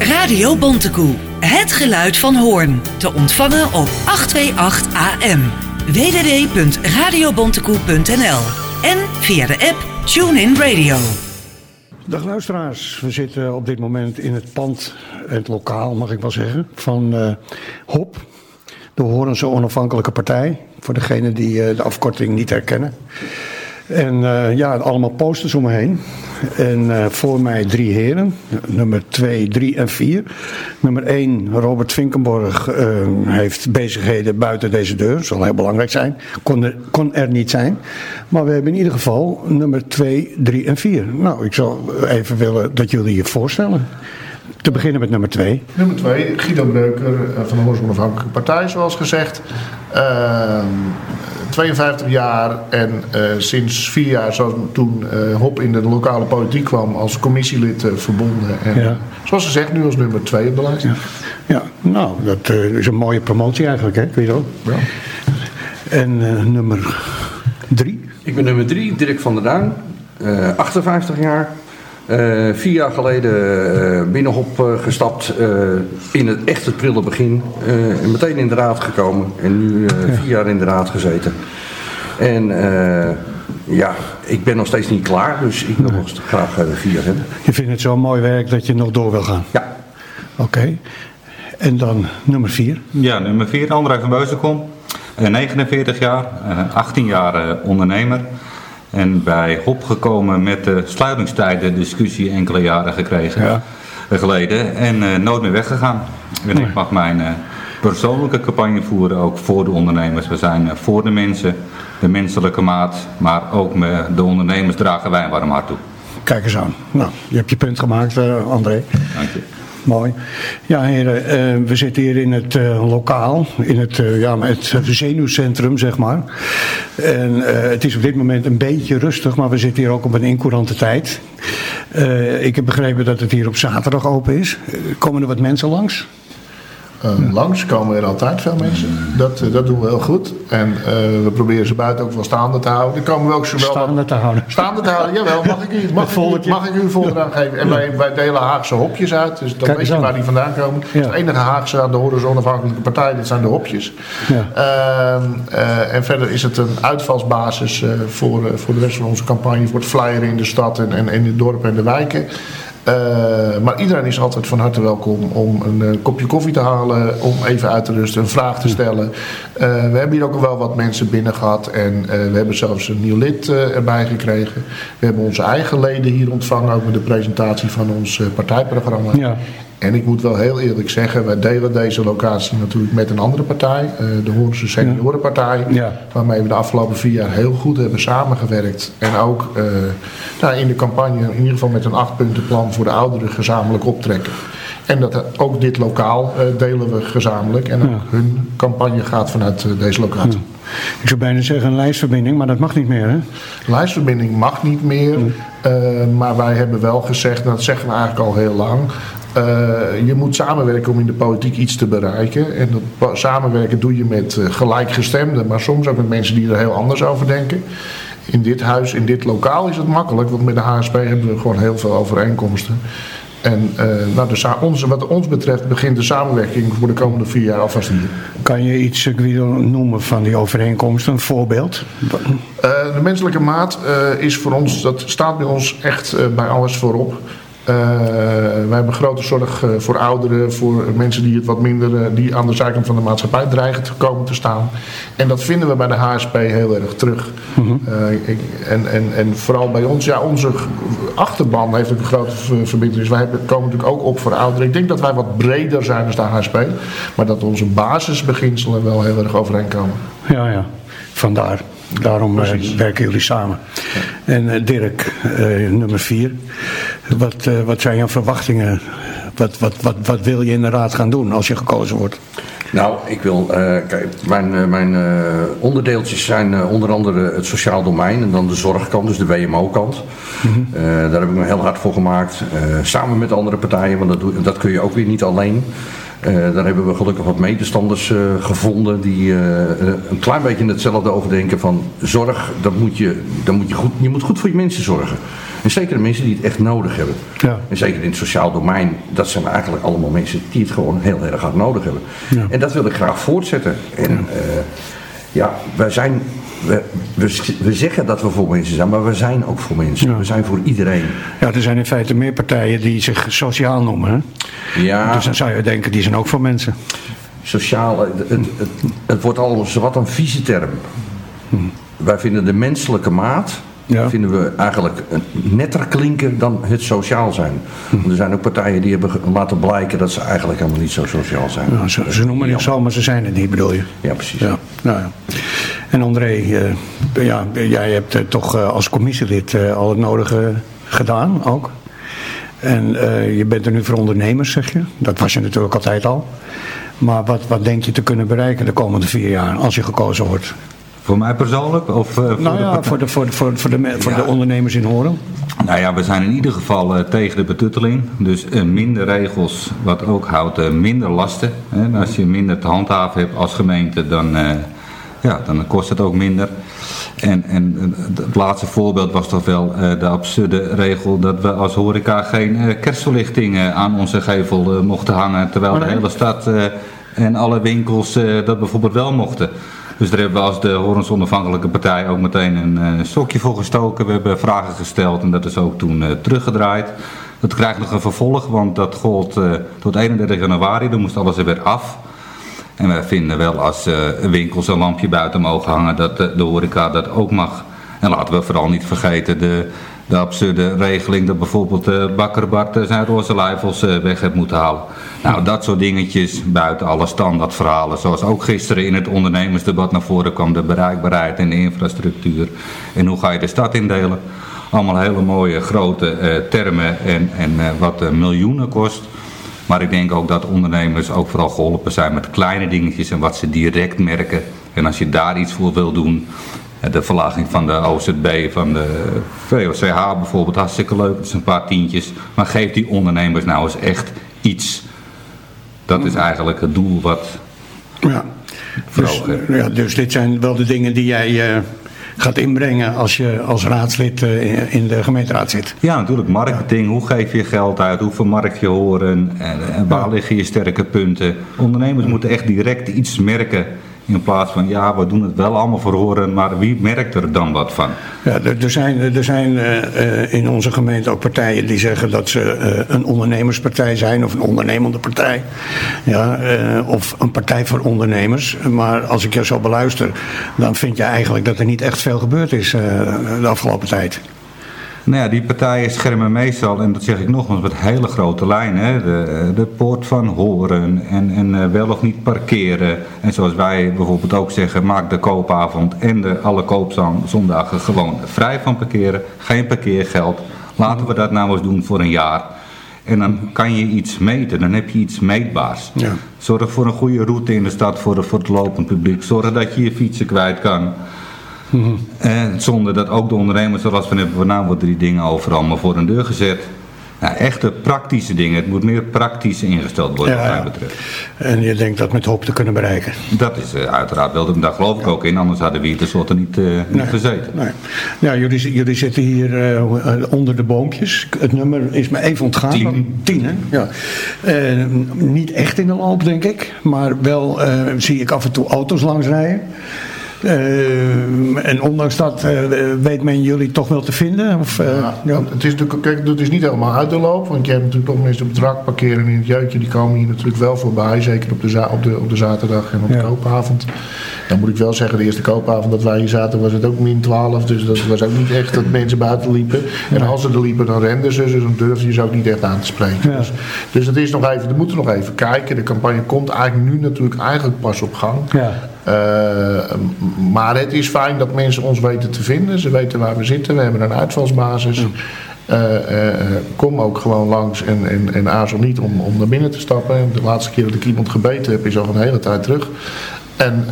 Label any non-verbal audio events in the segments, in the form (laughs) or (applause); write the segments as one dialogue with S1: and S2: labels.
S1: Radio Bontekoe. Het geluid van Hoorn. Te ontvangen op 828 AM. www.radiobontekoe.nl En via de app TuneIn Radio.
S2: Dag luisteraars, we zitten op dit moment in het pand, het lokaal mag ik wel zeggen, van uh, HOP, de Horense Onafhankelijke Partij. Voor degenen die uh, de afkorting niet herkennen. En uh, ja, allemaal posters om me heen. En uh, voor mij drie heren, nummer 2, 3 en 4. Nummer 1, Robert Vinkenborg, uh, heeft bezigheden buiten deze deur. Zal heel belangrijk zijn. Kon er, kon er niet zijn. Maar we hebben in ieder geval nummer 2, 3 en 4. Nou, ik zou even willen dat jullie je voorstellen. Te beginnen met nummer 2.
S3: Nummer 2, Guido Breuker van de Hoorns Onafhankelijke Partij, zoals gezegd. Uh, 52 jaar en uh, sinds vier jaar, zoals toen uh, Hop in de lokale politiek kwam, als commissielid uh, verbonden. En ja. zoals gezegd, nu als nummer 2 op de lijst.
S2: Ja, ja nou, dat is een mooie promotie eigenlijk, hè, Guido? Ja. En nummer 3?
S4: Ik ben nummer 3, Dirk van der Duin, 58 jaar. Uh, vier jaar geleden uh, binnenhop uh, gestapt in het echt het prille begin. en meteen in de raad gekomen. En nu vier jaar in de raad gezeten. En ja, ik ben nog steeds niet klaar. Dus ik wil nog graag vier hebben.
S2: Je vindt het zo mooi werk dat je nog door wil gaan?
S4: Ja.
S2: Oké. Okay. En dan nummer vier?
S5: Ja, nummer vier, André van Beuzenkom. 49 jaar, 18 jaar ondernemer. En bij HOP gekomen met de sluitingstijden discussie enkele jaren gekregen ja. geleden. En uh, nooit meer weggegaan. En ik mag mijn uh, persoonlijke campagne voeren, ook voor de ondernemers. We zijn voor de mensen, de menselijke maat, maar ook met de ondernemers dragen wij een warm hart toe.
S2: Kijk eens aan. Nou, je hebt je punt gemaakt, André.
S5: Dank je.
S2: Mooi. Ja, heren, uh, we zitten hier in het uh, lokaal, in het, uh, ja, het zenuwcentrum, zeg maar. En het is op dit moment een beetje rustig, maar we zitten hier ook op een incourante tijd. ik heb begrepen dat het hier op zaterdag open is. komen er wat mensen langs?
S3: Uh, langs komen er altijd veel mensen. Dat, uh, dat doen we heel goed. En uh, we proberen ze buiten ook wel staande te houden. Er komen we ook zowel
S2: staande te houden.
S3: Staande te houden, jawel. Mag ik u, mag, ik, mag ik u geven? En wij, wij delen Haagse hopjes uit. Dus dan weet je waar die vandaan komen. Ja. Het enige Haagse aan de Horizon Onafhankelijke Partij, dit zijn de hopjes. Ja. Ehm, en verder is het een uitvalsbasis voor, voor de rest van onze campagne. Voor het flyeren in de stad en, en in de dorpen en de wijken. Uh, maar iedereen is altijd van harte welkom om een uh, kopje koffie te halen, om even uit te rusten, een vraag te stellen. Uh, we hebben hier ook wel wat mensen binnen gehad en we hebben zelfs een nieuw lid erbij gekregen. We hebben onze eigen leden hier ontvangen, ook met de presentatie van ons partijprogramma. Ja. En ik moet wel heel eerlijk zeggen, wij delen deze locatie natuurlijk met een andere partij, de Hoornse Seniorenpartij, ja. waarmee we de afgelopen vier jaar heel goed hebben samengewerkt. En ook uh, nou, in de campagne in ieder geval met een achtpuntenplan voor de ouderen gezamenlijk optrekken. En dat ook dit lokaal uh, delen we gezamenlijk. En ook ja. hun campagne gaat vanuit uh, deze locatie. Ja.
S2: Ik zou bijna zeggen een lijstverbinding, maar dat mag niet meer hè?
S3: Lijstverbinding mag niet meer. maar wij hebben wel gezegd, en dat zeggen we eigenlijk al heel lang. Uh, je moet samenwerken om in de politiek iets te bereiken. En dat samenwerken doe je met uh, gelijkgestemden, maar soms ook met mensen die er heel anders over denken. In dit huis, in dit lokaal is het makkelijk, want met de HSP hebben we gewoon heel veel overeenkomsten. En uh, nou, de, onze, wat ons betreft begint de samenwerking voor de komende vier jaar alvast hier.
S2: Kan je iets Guido, noemen van die overeenkomsten, een voorbeeld?
S3: de menselijke maat is voor ons, dat staat bij ons echt bij alles voorop. Uh, wij hebben grote zorg uh, voor ouderen, voor mensen die het wat minder, uh, die aan de zijkant van de maatschappij dreigen te komen te staan. En dat vinden we bij de HSP heel erg terug. Mm -hmm. ik, en, en, en vooral bij ons, ja, onze achterban heeft ook een grote verbindenis. Wij hebben, komen natuurlijk ook op voor ouderen. Ik denk dat wij wat breder zijn dan de HSP, maar dat onze basisbeginselen wel heel erg overeenkomen.
S2: Ja, ja, vandaar. Daarom werken jullie samen. Ja. En Dirk, nummer vier. Wat, wat zijn jouw verwachtingen? Wat, wat, wat, wat wil je in de raad gaan doen als je gekozen wordt?
S4: Nou, ik wil. kijk, mijn, mijn onderdeeltjes zijn onder andere het sociaal domein en dan de zorgkant, dus de WMO-kant. Mm -hmm. daar heb ik me heel hard voor gemaakt. samen met andere partijen, want dat, dat kun je ook weer niet alleen. Daar hebben we gelukkig wat medestanders gevonden die een klein beetje hetzelfde overdenken van zorg, dat moet je, dat moet je, goed, je moet goed voor je mensen zorgen. En zeker de mensen die het echt nodig hebben. Ja. En zeker in het sociaal domein, dat zijn eigenlijk allemaal mensen die het gewoon heel erg hard nodig hebben. Ja. En dat wil ik graag voortzetten. En ja, ja wij zijn we, we, zeggen dat we voor mensen zijn, maar we zijn ook voor mensen. We zijn voor iedereen.
S2: Ja, er zijn in feite meer partijen die zich sociaal noemen. Hè? Ja. Dus dan zou je denken, die zijn ook voor mensen.
S4: Sociaal, het, het, het, wordt al wat een vieze term. Hm. Wij vinden de menselijke maat ja. vinden we eigenlijk netter klinken dan het sociaal zijn. Hm. Er zijn ook partijen die hebben laten blijken dat ze eigenlijk helemaal niet zo sociaal zijn.
S2: Ze, ze, noemen het zo, maar ze zijn het niet, bedoel je?
S4: Ja, precies. Ja. Nou, ja.
S2: En André, uh, ja, jij hebt uh, toch uh, als commissielid al het nodige gedaan ook. En je bent er nu voor ondernemers, zeg je. Dat was je natuurlijk altijd al. Maar wat, wat denk je te kunnen bereiken de komende vier jaar als je gekozen wordt?
S5: Voor mij persoonlijk? Of, uh,
S2: voor nou ja, de voor, de, voor, de, voor, de, voor de ondernemers in Horen.
S5: Nou ja, we zijn in ieder geval uh, tegen de betutteling. Dus uh, minder regels, wat ook houdt minder lasten. Hè. Als je minder te handhaven hebt als gemeente, dan, ja, dan kost het ook minder. En, en het laatste voorbeeld was toch wel de absurde regel dat we als horeca geen kerstverlichting aan onze gevel mochten hangen. Terwijl de hele stad en alle winkels dat bijvoorbeeld wel mochten. Dus daar hebben we als de Horens Onafhankelijke Partij ook meteen een uh, stokje voor gestoken. We hebben vragen gesteld en dat is ook toen uh, teruggedraaid. Dat krijgt nog een vervolg, want dat gold uh, tot 31 januari. Dan moest alles er weer af. En wij vinden wel als winkels een lampje buiten mogen hangen dat de horeca dat ook mag. En laten we vooral niet vergeten de de absurde regeling dat bijvoorbeeld de uh, bakker Bart zijn roze lijfels uh, weg heeft moeten halen. Nou, dat soort dingetjes buiten alle standaardverhalen. Zoals ook gisteren in het ondernemersdebat naar voren kwam de bereikbaarheid en de infrastructuur. En hoe ga je de stad indelen? Allemaal hele mooie grote termen en, en wat miljoenen kost. Maar ik denk ook dat ondernemers ook vooral geholpen zijn met kleine dingetjes en wat ze direct merken. En als je daar iets voor wil doen, de verlaging van de OZB, van de VOCH bijvoorbeeld, hartstikke leuk. Het is een paar tientjes. Maar geef die ondernemers nou eens echt iets. Dat is eigenlijk het doel wat...
S2: Ja, dus, ja, dus dit zijn wel de dingen die jij... Uh gaat inbrengen als je als raadslid eh, in de gemeenteraad zit.
S5: Ja, natuurlijk. Marketing. Hoe geef je geld uit? Hoe vermarkt je horen? En, en waar liggen je sterke punten? Ondernemers moeten echt direct iets merken in plaats van, ja, we doen het wel allemaal voor horen, maar wie merkt er dan wat van?
S2: Ja, er zijn, er zijn uh, in onze gemeente ook partijen die zeggen dat ze uh, een ondernemerspartij zijn of een ondernemende partij. Ja, of een partij voor ondernemers. Maar als ik je zo beluister, dan vind je eigenlijk dat er niet echt veel gebeurd is de afgelopen tijd.
S5: Nou ja, die partijen schermen meestal, en dat zeg ik nogmaals met hele grote lijnen, de, de poort van horen en, en eh, wel of niet parkeren. En zoals wij bijvoorbeeld ook zeggen, maak de koopavond en de alle koopzondagen gewoon vrij van parkeren. Geen parkeergeld. Laten we dat nou eens doen voor een jaar. En dan kan je iets meten, dan heb je iets meetbaars. Ja. Zorg voor een goede route in de stad voor, voor het lopend publiek. Zorg dat je je fietsen kwijt kan. En zonder dat ook de ondernemers er last van hebben, nou worden die dingen overal maar voor een deur gezet. Nou, echte praktische dingen. Het moet meer praktisch ingesteld worden, wat mij betreft.
S2: En je denkt dat met hoop te kunnen bereiken?
S5: Dat is uh, uiteraard wel. Daar geloof ik ook in. Anders hadden we hier tenslotte niet, uh, niet gezeten. Nee.
S2: Ja, jullie, jullie zitten hier uh, onder de boompjes. Het nummer is me even ontgaan. Tien. Tien, hè? Ja. niet echt in de loop, denk ik. Maar wel zie ik af en toe auto's langs rijden. Uh, en ondanks dat uh, weet men jullie toch wel te vinden? Of, uh,
S3: ja, Het, is natuurlijk, kijk, het is niet helemaal uit de loop. Want je hebt natuurlijk toch mensen op het rak parkeren in het jeugdje. Die komen hier natuurlijk wel voorbij. Zeker op de, op de, op de zaterdag en op de koopavond. Dan moet ik wel zeggen, de eerste koopavond dat wij hier zaten was het ook min 12. Dus dat was ook niet echt dat (laughs) mensen buiten liepen. En als ze er liepen dan renden ze. Dus dan durfde je ze ook niet echt aan te spreken. Dus, dus het is nog even, we moeten nog even kijken. De campagne komt eigenlijk nu natuurlijk eigenlijk pas op gang. Uh, maar het is fijn dat mensen ons weten te vinden. Ze weten waar we zitten. We hebben een uitvalsbasis. Uh, uh, kom ook gewoon langs en, en, en aarzel niet om, om naar binnen te stappen. De laatste keer dat ik iemand gebeten heb is al een hele tijd terug. En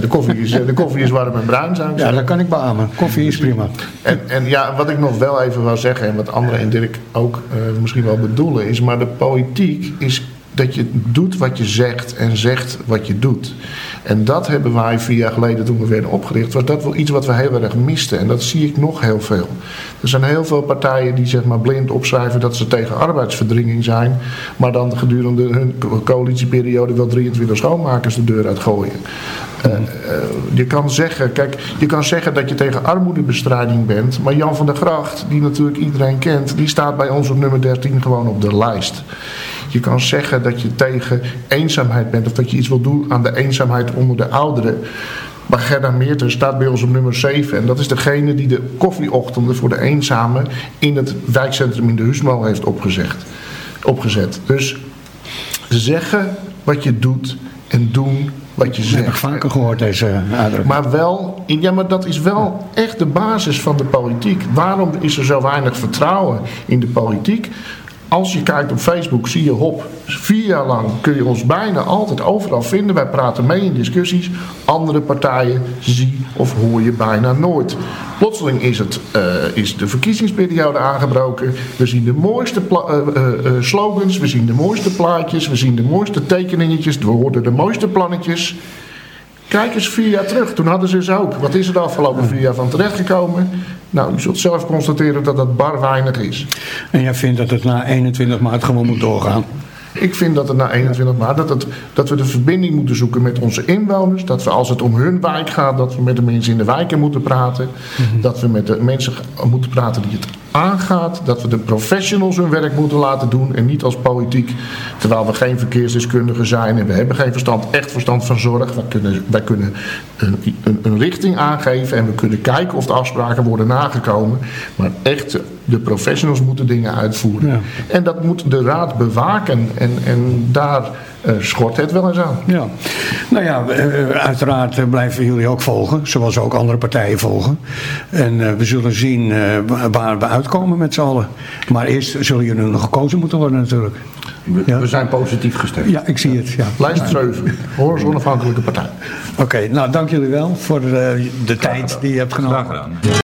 S3: de, koffie is, de koffie is warm en bruin, zou ik
S2: Ja, dat kan ik beamen. Koffie is prima.
S3: En, en ja, wat ik nog wel even wil zeggen, en wat anderen en Dirk ook misschien wel bedoelen, is... maar de politiek is dat je doet wat je zegt en zegt wat je doet. En dat hebben wij vier jaar geleden toen we werden opgericht, was dat wel iets wat we heel erg misten. En dat zie ik nog heel veel. Er zijn heel veel partijen die zeg maar blind opschrijven dat ze tegen arbeidsverdringing zijn, maar dan gedurende hun coalitieperiode wel 23 schoonmakers de deur uitgooien. Uh, uh, je kan zeggen, kijk, je kan zeggen dat je tegen armoedebestrijding bent, maar Jan van der Gracht, die natuurlijk iedereen kent, die staat bij ons op nummer 13 gewoon op de lijst. Je kan zeggen dat je tegen eenzaamheid bent of dat je iets wil doen aan de eenzaamheid onder de ouderen. Maar Gerda Meerten staat bij ons op nummer 7. En dat is degene die de koffieochtenden voor de eenzamen in het wijkcentrum in de Huismal heeft opgezegd, opgezet. Dus zeggen wat je doet en doen wat je zegt. Dat
S2: heb ik vaker gehoord, deze uitdrukking.
S3: Maar wel, ja, maar dat is wel echt de basis van de politiek. Waarom is er zo weinig vertrouwen in de politiek? Als je kijkt op Facebook zie je Hop. Vier jaar lang kun je ons bijna altijd overal vinden. Wij praten mee in discussies. Andere partijen zie of hoor je bijna nooit. Plotseling is, het, uh, is de verkiezingsperiode aangebroken. We zien de mooiste uh, uh, slogans, we zien de mooiste plaatjes, we zien de mooiste tekeningetjes, we horen de mooiste plannetjes. Kijk eens vier jaar terug, toen hadden ze ze ook. Wat is er de afgelopen vier jaar van terechtgekomen? Nou, u zult zelf constateren dat dat bar weinig is.
S2: En jij vindt dat het na 21 maart gewoon moet doorgaan?
S3: Ik vind dat het na 21 maart dat, het, dat we de verbinding moeten zoeken met onze inwoners. Dat we als het om hun wijk gaat, dat we met de mensen in de wijken moeten praten. Mhm. Dat we met de mensen moeten praten die het aangaat. Dat we de professionals hun werk moeten laten doen en niet als politiek. Terwijl we geen verkeersdeskundigen zijn en we hebben geen verstand, echt verstand van zorg. Wij kunnen, wij kunnen een, een, een richting aangeven en we kunnen kijken of de afspraken worden nagekomen. Maar echt, de professionals moeten dingen uitvoeren. Ja. En dat moet de raad bewaken en, en daar schort het wel eens aan.
S2: Ja. Nou ja, uh, uiteraard blijven jullie ook volgen, zoals ook andere partijen volgen. En uh, we zullen zien waar we uitkomen met z'n allen. Maar eerst zullen jullie nog gekozen moeten worden natuurlijk.
S4: We, ja. we zijn positief gestemd.
S2: Ja, ik zie het. Ja.
S3: Lijst 7, Hoors Onafhankelijke Partij.
S2: Oké, okay, nou dank jullie wel voor de, de tijd die je hebt genomen.